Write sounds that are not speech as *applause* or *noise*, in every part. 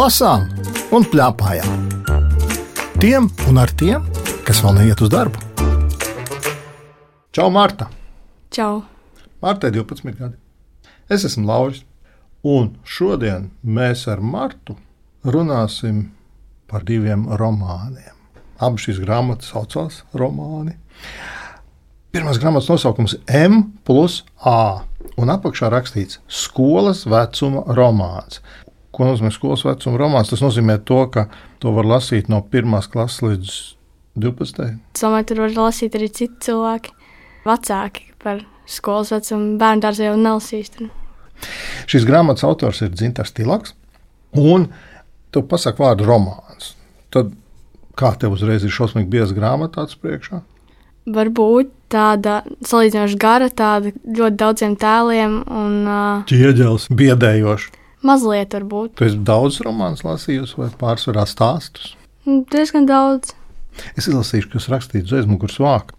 lasām un plēpājām. Tiem un ar tiem, kas vēl neiet uz darbu. Čau, Marta! Čau! Marta ir 12 gadi. Es esmu Lauris, un šodien mēs ar Martu runāsim par diviem romāniem. Abas šīs grāmatas saucās romāni. Pirmās grāmatas nosaukums ir M plus A, un apakšā rakstīts skolas vecuma romāns. Ko nozīmē skolas vecuma romāns? Tas nozīmē to, ka to var lasīt no 1. klases līdz 12. Es domāju, tur var lasīt arī citi cilvēki, vecāki par skolas vecumu. Bērnu dārzā jau nelasīs. Tur. Šīs grāmatas autors ir Dzintars Tilaks, un tu pasaki vārdu romāns. Tad kā tev uzreiz ir šausmīgi bieza grāmata tāds priekšā? Varbūt tāda salīdzinoši gara, tāda ļoti daudziem tēliem un uh, Ķieģelis, biedējoši. Mazliet varbūt. Tu esi daudz romānus lasījusi vai pārsvarā stāstus? Nu, Diezgan daudz. Es izlasīšu, kas rakstīts uz aizmugures vāka.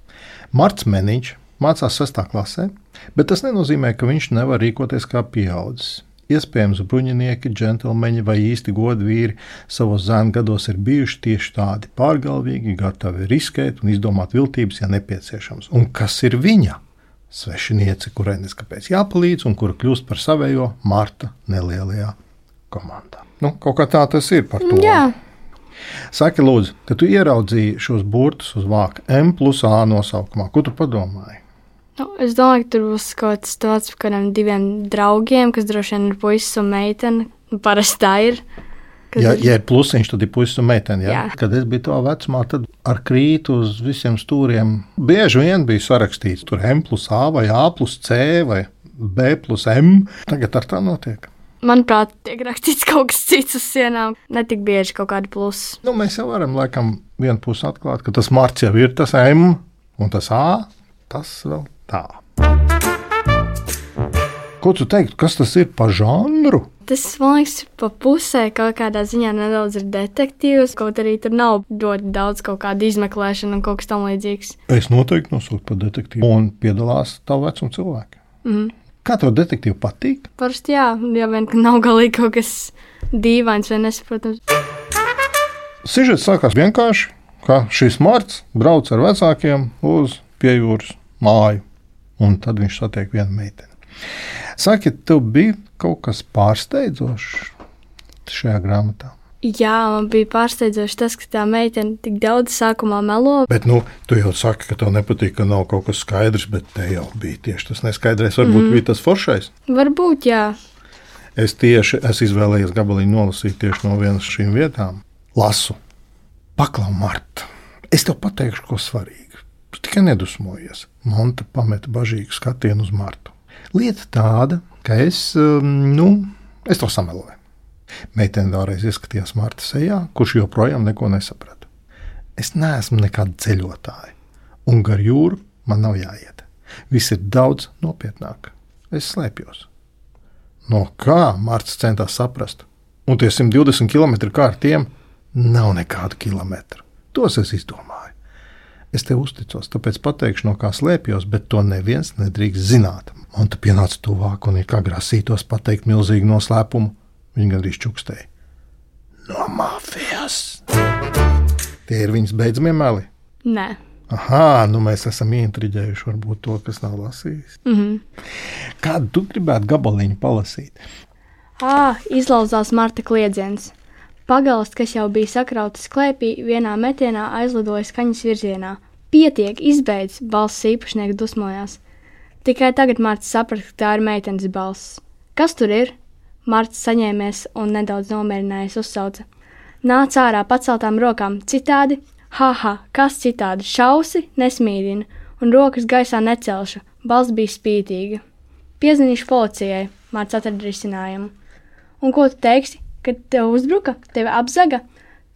Marts Meniņš mācās 6. klasē, bet tas nenozīmē, ka viņš nevar rīkoties kā pieaudzis. Iespējams, bruņinieki, džentlmeņi vai īsti godvīri savos zēnu gados ir bijuši tieši tādi pārgalvīgi, gatavi riskēt un izdomāt viltības, ja nepieciešams. Un kas ir viņa? Svešiniece, kurai neskapēc jāpalīdz un kura kļūst par savējo Marta nelielajā komandā. Nu, kaut kā tā tas ir par to. Jā, Saki, lūdzu, kad tu ieraudzīji šos burtus uz vāka M plus A nosaukumā, ko tu padomāji? nu, es domāju, ka tur būs kaut kas tāds par kādiem diviem draugiem, kas droši vien ir puisis un meitene. Nu, Parasti tā ir. Ja, ir- ja ir plusiņš, tad ir puisis un meitene. Ja? Jā. Kad es biju to vecumā, tad ar krītu uz visiem stūriem bieži vien bija sarakstīts tur M plus A vai A plus C vai B plus M. Tagad ar tā notiek. Manuprāt, tiek rakstīts kaut kas cits uz sienām. Ne tik bieži kaut kāda plusa. Nu, mēs jau varam laikam vienu pusi atklāt, ka tas marts jau ir tas M un tas A. Tas vēl tā. Ko tu teiktu, kas tas ir pa žanru? Tas, man liekas, pa pusē kaut kādā ziņā nedaudz ir detektīvs. Kaut arī tur nav ļoti daudz kaut kāda izmeklēšana un kaut kas tam līdzīgs. Es noteikti nosaucu par detektīvu. Un piedalās tavu vecumu cilvēki. Mm. Kā tev detektīvi patīk? Parasti jā, ja vien nav galīgi kaut kas dīvains vai nesaprotams. Sižets sākās vienkārši, ka šis marts brauc ar vecākiem uz piejūras māju, un tad viņš satiek vienu meiteni. Saki, tev bija kaut kas pārsteidzošs šajā grāmatā. Jā, man bija pārsteidzoši tas, ka tā meitene tik daudz sākumā melo. Bet, nu, tu jau saki, ka tev nepatīk, ka nav kaut kas skaidrs, bet te jau bija tieši tas neskaidrais. Varbūt mm. bija tas foršais. Varbūt, jā. Es tieši esmu izvēlējies gabaliņu nolasīt tieši no vienas šīm vietām. Lasu, paklau, Marta. Es tev pateikšu, ko svarīgu. Tu tikai nedusmojies. Monta pameta bažīgu skatienu uz Martu. Lieta tāda, ka es, um, nu, es to sameloju. Meitene vēlreiz ieskatījās Marta sejā, kurš joprojām neko nesaprata. Es neesmu nekāda ceļotāja, un gar jūru man nav jāiet. Viss ir daudz nopietnāk. Es slēpjos. No kā Mārcis centās saprast? Un tie 120 km kā ar tiem nav nekādu kilometru. Tos es izdomāju. Es tev uzticos, tāpēc pateikšu, no kā slēpjos, bet to neviens nedrīkst zināt. Un tu pienāc tuvāk un ir kā grasītos pateikt milzīgu noslēpumu. Viņa gandrīz čukstēja. No mafijas! Tie ir viņas beidzamie meli. Nē. Aha, nu mēs esam ieintriģējuši varbūt to, kas nav lasījis. Mm -hmm. Kādu tu gribētu gabaliņu palasīt? Ā, izlauzās Marta kliedziens. Pagalsts, kas jau bija sakrauts klēpī, vienā metienā aizlidoja skaņas virzienā. Pietiek, izbeidz, balss īpašnieks dusmojās. Tikai tagad Mārcis saprata, ka tā ir meitenes balss. Kas tur ir? Mārcis saņēmies un nedaudz nomierinājies uzsauca. Nāc ārā paceltām rokām, citādi, haha, kas citādi, šausi, nesmīdina, un rokas gaisā necelšu, balss bija spītīga. Piezinīšu policijai, Mārcis atrada risinājumu. Un ko tu teiksi, kad tev uzbruka, tevi apzaga?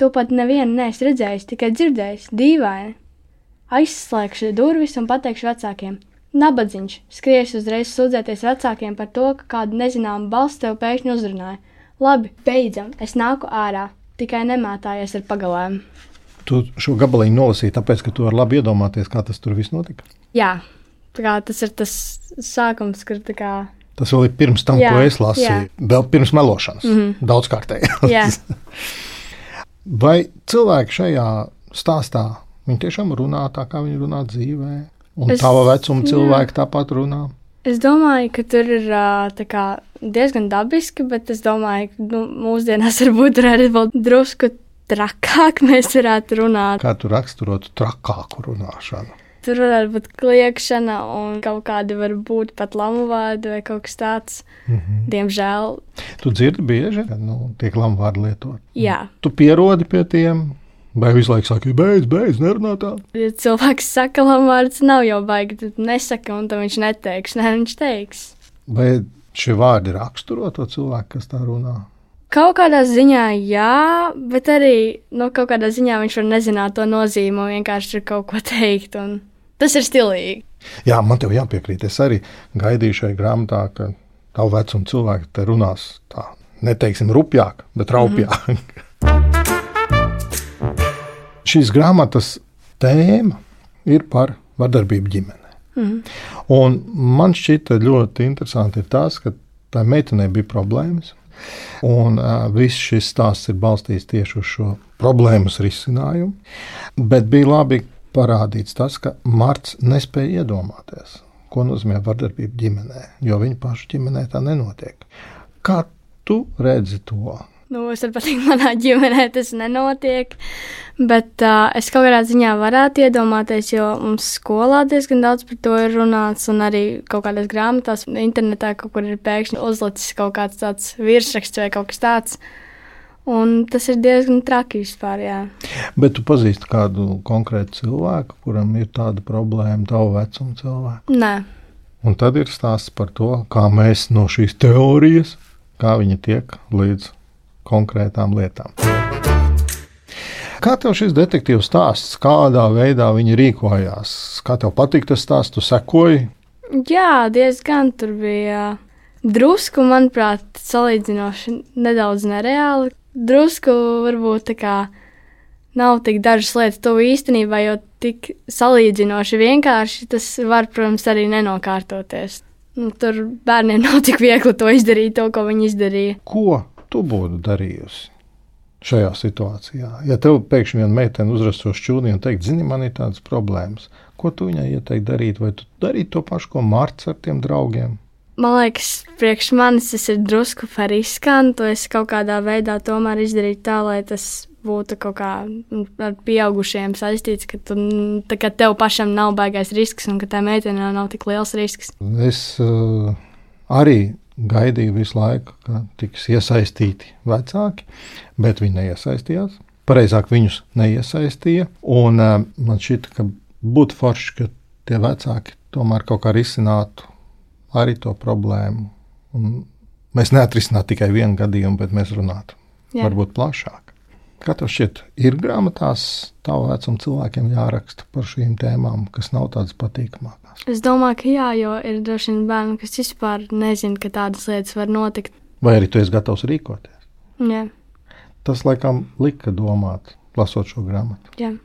To pat nevienu neesi redzējis, tikai dzirdējis, dīvaini. Aizslēgšu durvis un pateikšu vecākiem. Nabadziņš skries uzreiz sūdzēties vecākiem par to, ka kāda nezināma balss tev pēkšņi uzrunāja. Labi, beidzam, es nāku ārā, tikai nemētājies ar pagalēm. Tu šo gabaliņu nolasīji, tāpēc, ka tu vari labi iedomāties, kā tas tur viss notika. Jā, tā kā tas ir tas sākums, kur tā kā Tas vēl ir pirms tam, Jā, ko es lasīju. jā. Vēl pirms melošanas. Mm. -hmm. Daudzkārtēji. *laughs* Jā. *laughs* Vai cilvēki šajā stāstā tiešām runā tā, kā viņi runā dzīvē? Un Es- tava vecuma jā. cilvēki tāpat runā. Es domāju, ka tur ir kā, diezgan dabiski, bet es domāju, ka nu, mūsdienās varbūt tur arī vēl drusku trakāk mēs varētu runāt. Kā tu raksturotu trakāku runāšanu? Tur varētu būt kliēkšana un kaut kādi varbūt pat lamu vārdi vai kaut kas tāds. Mm -hmm. Diemžēl, Tu dzirdi bieži, kad nu, tiek lamu vārdi lietot. jā. Tu pierodi pie tiem, vai visu laiku saki, beidz, beidz, nerunā tā. Ja cilvēks saka, lamu vārds nav jau baigi, tad nesaka, un tam viņš neteiks. Nē, viņš teiks. Vai šie vārdi raksturo to cilvēku, kas tā runā? Kaut kādā ziņā jā, bet arī no kaut kādā ziņā viņš var nezināt to nozīmi un vienkārši kaut ko teikt. Un tas ir stilīgi. Jā, man te jāpiekrīt. Es arī gaidīju šai grāmatā, ka tavu vecumu cilvēki te runās tā, neteiksim, rupjāk, bet raupjāk. Mm *laughs* -hmm. Šīs grāmatas tēma ir par vardarbību ģimenē. Mm -hmm. Un man šķita ļoti interesanti ir tas, ka tā meitenei bija problēmas. Un uh, viss šis stāsts ir balstīts tieši uz šo problēmas risinājumu. Bet bija labi parādīts tas, ka Marts nespēja iedomāties, ko nozīmē vardarbība ģimenē, jo viņa paša ģimenē tā nenotiek. Kā tu redzi to? Nu, es saprotu, ka manā ģimenē tas nenotiek. Bet uh, es kaut kādā ziņā varētu iedomāties, jo mums skolā diezgan daudz par to ir runāts, un arī kaut kādās grāmatās, internetā kaut kur ir pēkšņi uzlicis kaut kāds tāds virsraksts vai kaut kas tāds. Un tas ir diezgan traki vispār. Jā. Bet tu pazīsti kādu konkrētu cilvēku, kuram ir tāda problēma, tavu vecumu cilvēku. Nē, Un tad ir stāsts par to, kā mēs no šīs teorijas, kā viņi tiek līdz konkrētām lietām. Kā tev šis detektīvs stāsts, kādā veidā viņi rīkojās? Kā tev patīk tas stāsts, tu sekoji? Jā, diezgan tur bija drusku, manuprāt, salīdzinoši nedaudz nereāli. Drusku varbūt tā kā nav tik dažas lietas to īstenībā, jo tik salīdzinoši vienkārši tas var, protams, arī nenokārtoties. Nu, tur bērniem *laughs* nav tik viegli to izdarīt, to, ko viņi izdarīja. Ko tu būtu darījusi šajā situācijā? Ja tev pēkšņi viena meitene uzrastos šķūnī un teikt, zini, man ir tādas problēmas, ko tu viņai ieteiktu darīt? Vai tu darītu to pašu, ko Mārcis ar tiem draugiem? Man liekas, priekš manis tas ir drusku par riskantu. Es kaut kādā veidā tomēr izdarīju tā, lai tas būtu kaut kā nu, ar pieaugušiem saistīts, ka, tu, tā, ka tev pašam nav baigais risks un ka tā meitenei nav tik liels risks. Es uh, arī gaidīju visu laiku, ka tiks iesaistīti vecāki, bet viņi neiesaistījās. Pareizāk viņus neiesaistīja. Un, uh, man šķita, ka būtu forši, ka tie vecāki tomēr kaut kā risinātu arī to problēmu. Un mēs neatrisinātu tikai vienu gadījumu, bet mēs runātu Jā. varbūt plašāk. Kā tev šķiet, ir grāmatās tavu vecumu cilvēkiem jāraksta par šīm tēmām, kas nav tādas patīkamākas? Es domāju, ka jā, jo ir droši vien bērni, kas vispār nezina, ka tādas lietas var notikt. Vai arī tu esi gatavs rīkoties? Jā, Tas laikam lika domāt, lasot šo grāmatu. jā.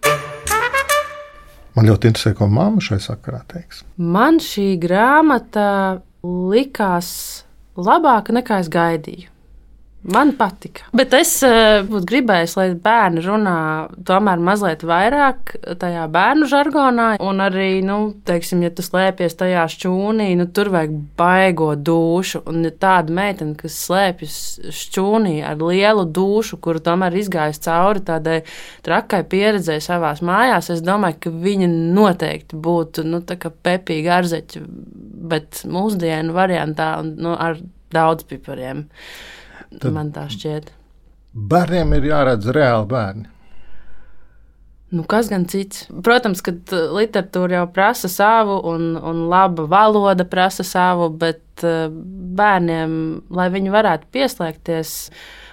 Man ļoti interesē, ko mamma šai sakarā teiks. Man šī grāmata likās labāka nekā es gaidīju. Man patika. Bet es uh, būtu gribējis, lai bērni runā tomēr mazliet vairāk tajā bērnu žargonā. Un arī, nu, teiksim, ja tu slēpies tajā šķūnī, nu, tur vajag baigo dušu. Un ja tāda meitene, kas slēpjas šķūnī ar lielu dušu, kuru tomēr izgājis cauri tādai trakai pieredzēji savā mājās, es domāju, ka viņa noteikti būtu nu, tā kā pepīga arzeķa, bet mūsdienu variantā un nu, ar daudz pipariem. Tad... Man tā šķiet. Bērniem ir jāredz reāli bērni. Nu, kas gan cits? Protams, ka t- literatūra jau prasa savu, un, un laba valoda prasa savu, bet eh, bērniem, lai viņi varētu pieslēgties,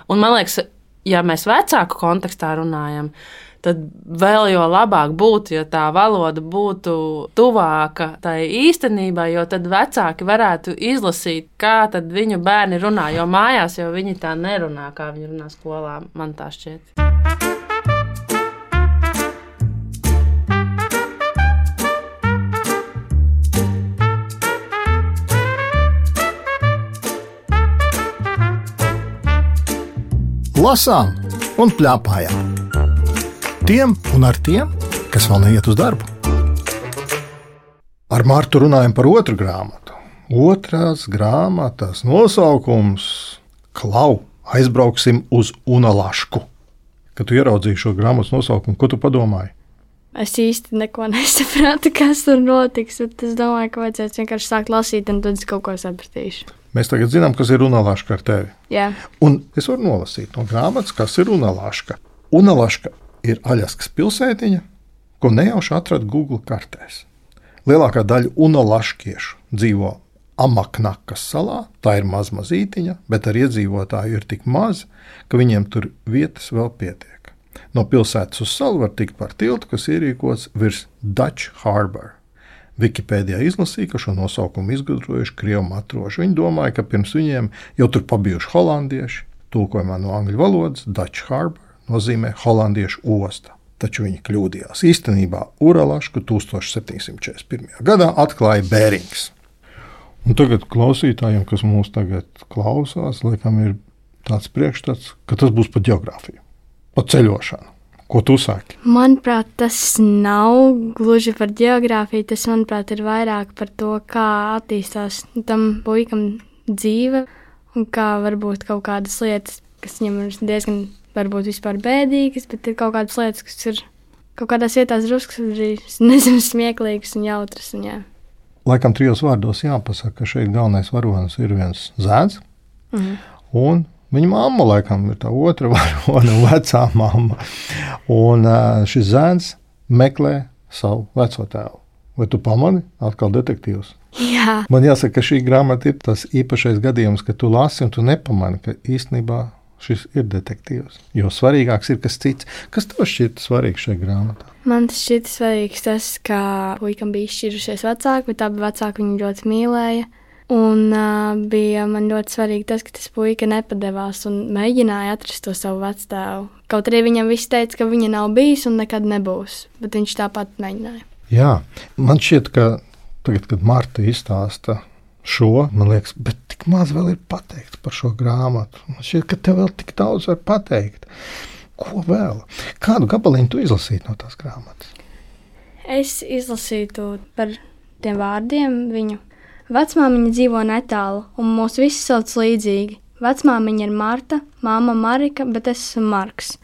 un man liekas, ja mēs vecāku kontekstā runājam, tad tad vēl jau labāk būtu, ja tā valoda būtu tuvāka tai īstenībai, jo tad vecāki varētu izlasīt, kā viņu bērni runā. Jo mājās jau viņi tā nerunā, kā viņi runā skolā, man tā šķiet. Lasām un plēpājām! Tiem un ar tiem, kas vēl neiet uz darbu. Ar Mārtu runājam par otru grāmatu. Otrās grāmatas nosaukums - Klau, aizbrauksim uz Unalašku. Kad tu ieraudzīji šo grāmatas nosaukumu, ko tu padomāji? Es īsti neko nesapratu, kas tur notiks. Es domāju, ka vajadzēs vienkārši sākt lasīt, un tad es kaut ko sapratīšu. Mēs tagad zinām, kas ir Unalaška ar tevi. Jā, Un es varu nolasīt no grāmatas, kas ir Unalaška. Unalaška ir Aļaskas pilsētiņa, ko nejauši atrada Google kartēs. Lielākā daļa unalaškiešu dzīvo Amaknakas salā. Tā ir maza mazītiņa, bet ar iedzīvotāju ir tik maz, ka viņiem tur vietas vēl pietiek. No pilsētas uz salu var tikt par tiltu, kas ierīkots virs Dutch Harbor. Wikipēdijā izlasīja, ka šo nosaukumu izgudrojuši krievu matroši. Viņi domāja, ka pirms viņiem jau tur pabijuši holandieši. Tulkojumā no angļu valodas Dutch Harbor nozīmē holandiešu osta. Taču viņi kļūdījās. Īstenībā Uralašku 1741. gadā atklāja Bērings. Un tagad klausītājiem, kas mūs tagad klausās, laikam ir tāds priekšstats, ka tas būs par geogrāfiju, par ceļošanu. Ko tu saki? manuprāt, tas nav gluži par geogrāfiju. Tas, manuprāt, ir vairāk par to, kā attīstās tam puikam dzīve un kā varbūt kaut kādas lietas, kas viņam ir diezgan varbūt vispār bēdīgas, bet ir kaut kādas lietas, kas ir kaut kādās vietās drusku arī, nezinu, *laughs* smieklīgas un jautras. Un, jā. Laikam trijos vārdos jāpasaka, ka šeit galvenais varonis ir viens zēns. Mhm. Un viņa mamma, laikam, ir tā otra *laughs* varona, vecā mamma. Un šis zēns meklē savu veco tēvu. Vai tu pamani? Atkal detektīvs. jā, Man jāsaka, ka šī grāmata ir tas īpašais gadījums, ka tu lasi un tu nepamani, ka īstenībā šis ir detektīvs. Jo svarīgāks ir kas cits. Kas tev šķiet svarīgs šajā grāmatā? man tas šķiet svarīgs, tas, ka puikam bija izšķirušies vecāki, bet abi vecāki viņu ļoti mīlēja. Un uh, bija man ļoti svarīgi tas, ka tas puika nepadevās un mēģināja atrast to savu vecāku. Kaut arī viņam viss teica, ka viņa nav bijis un nekad nebūs, bet viņš tāpat mēģināja. Jā, man šķiet, ka tagad, kad Marta izstāsta šo, man liekas, bet tik maz vēl ir pateikts par šo grāmatu. Man šķiet, ka tev vēl tik daudz var pateikt. Ko vēl? Kādu gabaliņu tu izlasītu no tās grāmatas? Es izlasītu par tiem vārdiem viņu. Vecmāmiņa dzīvo netālu, un mūs visus sauc līdzīgi. Vecmāmiņa ir Marta, māma Marika, bet es esmu Marks.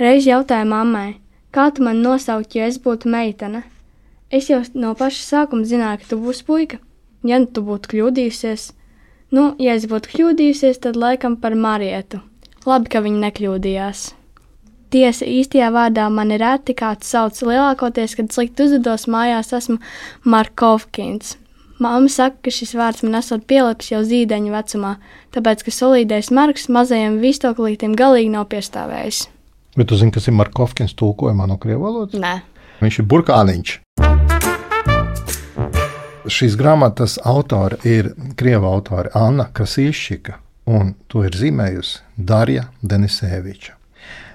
Reiz jautāju mammai, kā tu man nosaukt, ja es būtu meitene? Es jau no paša sākuma zināju, ka tu būsi puika. Ja nu tu būtu kļūdījusies, nu, ja es būtu kļūdījusies, tad laikam par Marietu. Labi, ka viņa nekļūdījās. Tiesa īstajā vārdā mani reti kāds sauc lielākoties, kad slikti uzvedos mājās, esmu Markovkins. Māma saka, ka šis vārds man esot pielips jau zīdaiņa vecumā, tāpēc, ka solīdais Marks mazajam vistoklītim galīgi nav piestāvējis. Bet tu zini, kas ir Markovkins tulkojumā no krievu valodas? Nē, Viņš ir burkāniņš. Šīs grāmatas autore ir krievu autore Anna Krasīšķika, un to ir zīmējusi Darija Denisēviča.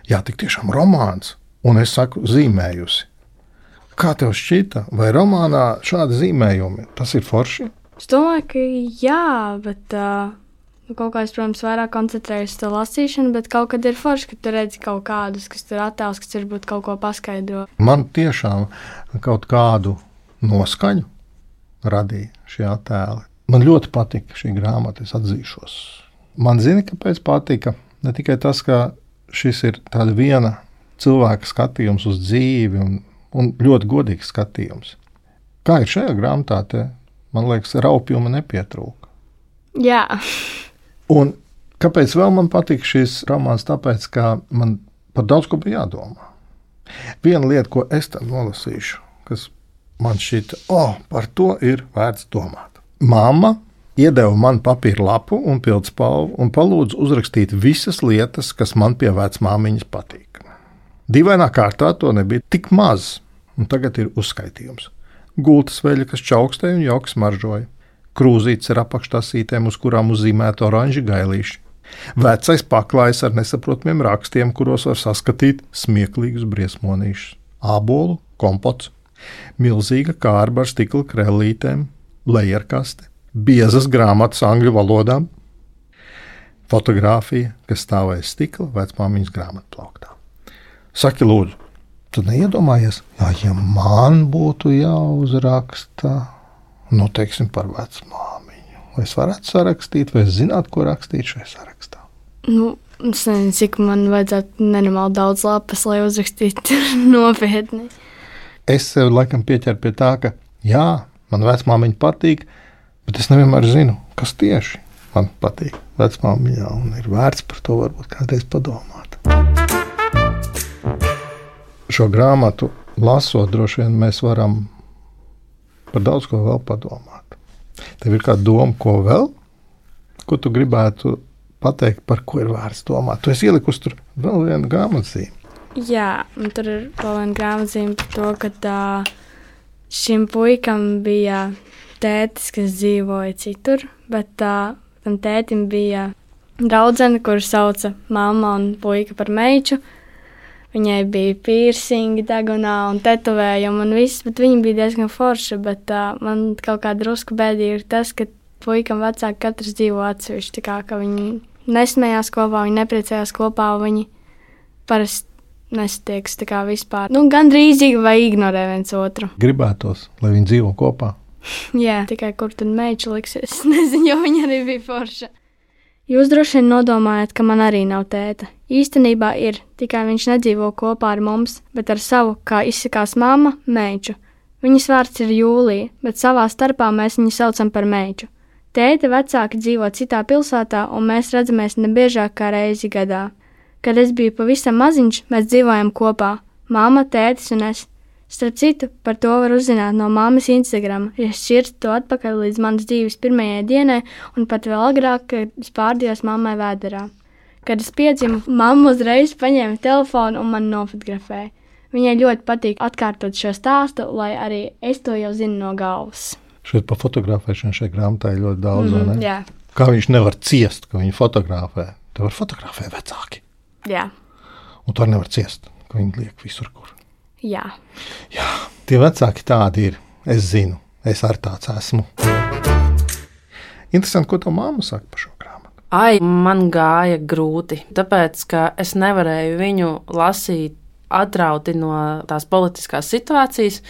Jā, tik tiešām romāns, un es saku zīmējusi. Kā tev šķita, vai romānā šādi zīmējumi tas ir forši? es domāju, ka jā, bet uh, kaut kā es, protams, vairāk koncentrējos uz to lasīšanu, bet kaut kad ir forši, ka tu redzi kaut kādus, kas tur attēls, kas varbūt kaut ko paskaidro. Man tiešām kaut kādu noskaņu radīja šie attēli. Man ļoti patika šī grāmata, es atzīšos. Man zina, kāpēc patika. Ne tikai tas, ka šis ir tāds viena cilvēka skatījums uz dzīvi un, un ļoti godīgs skatījums. Kā ir šajā grāmatā, te, man liekas, raupjuma nepietrūka. Jā, Un kāpēc vēl man patīk šis romāns? Tāpēc, ka man par daudz ko bija jādomā. Viena lieta, ko es tam nolasīšu, kas man šķita, oh, par to ir vērts domāt. Māma iedeva man papīra lapu un pildspalvu un palūdza uzrakstīt visas lietas, kas man pie vecmāmiņas patīk. Dīvainā kārtā to nebija tik maz, un tagad ir uzskaitījums. Gultas veļa, kas čaukstēja un jauks maržoja krūzītes ar apakštasītēm, uz kurām uzzīmēta oranži gailīši. Vecais paklājs ar nesaprotamiem rakstiem, kuros var saskatīt smieklīgus briesmonīšus, ābolu, kompots, milzīga kārba ar stikla krellītēm, lejerkaste, biezas grāmatas angļu valodā. fotografija, kas stāvēja stikla vecmāmiņas grāmatplauktā. Saki, lūdzu, tu neiedomājies, jā, ja man būtu jāuzraksta, nu, teiksim, par vecmāmiņu, vai es varētu sarakstīt, vai es zinātu, ko rakstīt šajā sarakstā? Nu, es nezinu, cik man vajadzētu nenormāli daudz lapas, lai uzrakstītu *laughs* nopietni. Es sev laikam pieķeru pie tā, ka jā, man vecmāmiņa patīk, bet es nevienmēr zinu, kas tieši man patīk vecmāmiņā, un ir vērts par to varbūt kādreiz padomāt. Šo grāmatu lasot, droši vien mēs varam par daudz ko vēl padomāt. Tev ir kāda doma, ko vēl, ko tu gribētu pateikt, par ko ir vērts domāt. Tu esi ielikusi tur vēl vienu grāmatzīmi. Jā, un tur ir vēl viena grāmatzīme par to, ka tā, šim puikam bija tētis, kas dzīvoja citur, bet tā, tam tētim bija draudzene, kuras sauca mamma un puika par meitu. Viņai bija piercingi, degunā un tetovējumi un viss, bet viņa bija diezgan forša. Bet uh, man kaut kā drusku bēdīgi ir tas, ka puikam vecāki katrs dzīvo atsevišķi. Tā kā ka viņi nesmējās kopā, viņi nepriecājās kopā, viņi parasti nesatiekas tā kā vispār. Nu, Gan drīzīgi vai ignorē viens otru. Gribētos, lai viņi dzīvo kopā. Jā, tikai kur tad meitene liksies? Es *laughs* nezinu, jo viņa arī bija forša. Jūs droši vien nodomājat, ka man arī nav tēta. Īstenībā ir, tikai viņš nedzīvo kopā ar mums, bet ar savu, kā izsakās mamma, meitu. Viņas vārds ir Jūlija, bet savā starpā mēs viņu saucam par meitu. Tēta vecāki dzīvo citā pilsētā, un mēs redzamies nebiežāk kā reizi gadā. Kad es biju pavisam maziņš, mēs dzīvojam kopā - māma, tētis un es. Starp citu, par to var uzzināt no māmas Instagram, ja šķirst to atpakaļ līdz manas dzīves pirmajai dienai, un pat vēl agrāk, kad es pārdījos mammai vēderā. Kad es piedzimu, mamma uzreiz paņēma telefonu un man nofotografēja. Viņai ļoti patīk atkārtot šo stāstu, lai arī es to jau zinu no galvas. Šeit par fotografēšanu šai grāmatā ir ļoti daudz. Mm Mhm, jā, Kā viņš nevar ciest, ka viņu fotografē? Te var fotografēt vecāki. Jā, Un to nevar ciest, ka viņi liek visur, kur. jā. Jā, tie vecāki tādi ir. Es zinu, es arī tāds esmu. Interesanti, ko tā māma saka par šo grāmatu. Ai, man gāja grūti, tāpēc ka es nevarēju viņu lasīt atrauti no tās politiskās situācijas.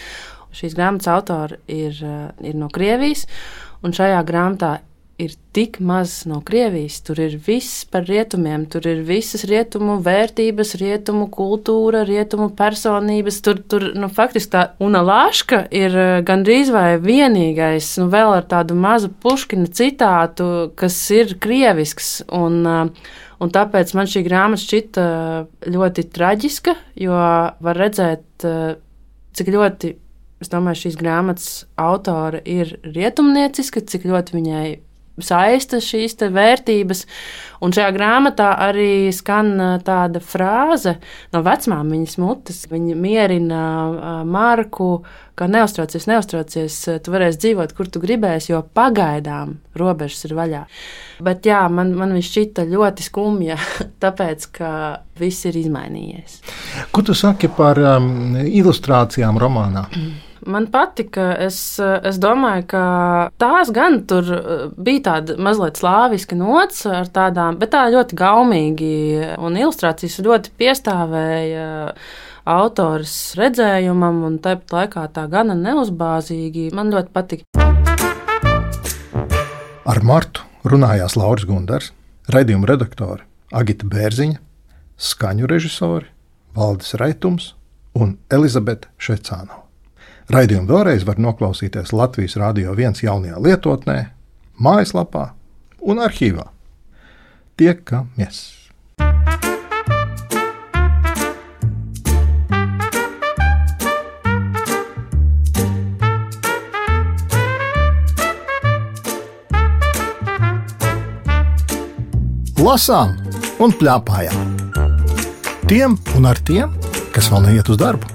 Šīs grāmatas autori ir, eh, ir no Krievijas, un šajā grāmatā ir tik maz no Krievijas. Tur ir viss par rietumiem, tur ir visas rietumu vērtības, rietumu kultūra, rietumu personības. Tur, tur nu, faktiski tā Una Lāška ir eh, gandrīz vai vienīgais, nu, vēl ar tādu mazu puškina citātu, kas ir krievisks. Un, eh, Un tāpēc man šī grāmata šķita ļoti traģiska, jo var redzēt, eh, cik ļoti es domāju, šīs grāmatas autora ir rietumnieciska, cik ļoti viņai saista šīs vērtības. Un šajā grāmatā arī skan tāda frāze no vecmāmiņas mutes. Viņa mierina Marku, ka neuztraucies, neuztraucies, tu varēsi dzīvot, kur tu gribēsi, jo pagaidām robežas ir vaļā. Bet jā, man, man viņš šķita ļoti skumja, *laughs* tāpēc, ka viss ir izmainījies. Ko tu saki par um, ilustrācijām romānā? *clears throat* Man patika. Es, es domāju, ka tās gan tur uh, bija tāda mazliet slāviska nots tādām, bet tā ļoti gaumīgi un ilustrācijas ļoti piestāvēja autors redzējumam, un tāpat laikā tā gana neuzbāzīgi. Man ļoti patika. Ar Martu runājās Lauris Gundars, raidījuma redaktori Agita Bērziņa, skaņu režisori Valdis Raitums un Elizabete Šecānova. Raidījumu vēlreiz var noklausīties Latvijas Rādio 1 jaunajā lietotnē, mājaslapā un arhīvā. Tiekamies! Lasām un plēpājām. Tiem un ar tiem, kas vēl neiet uz darbu.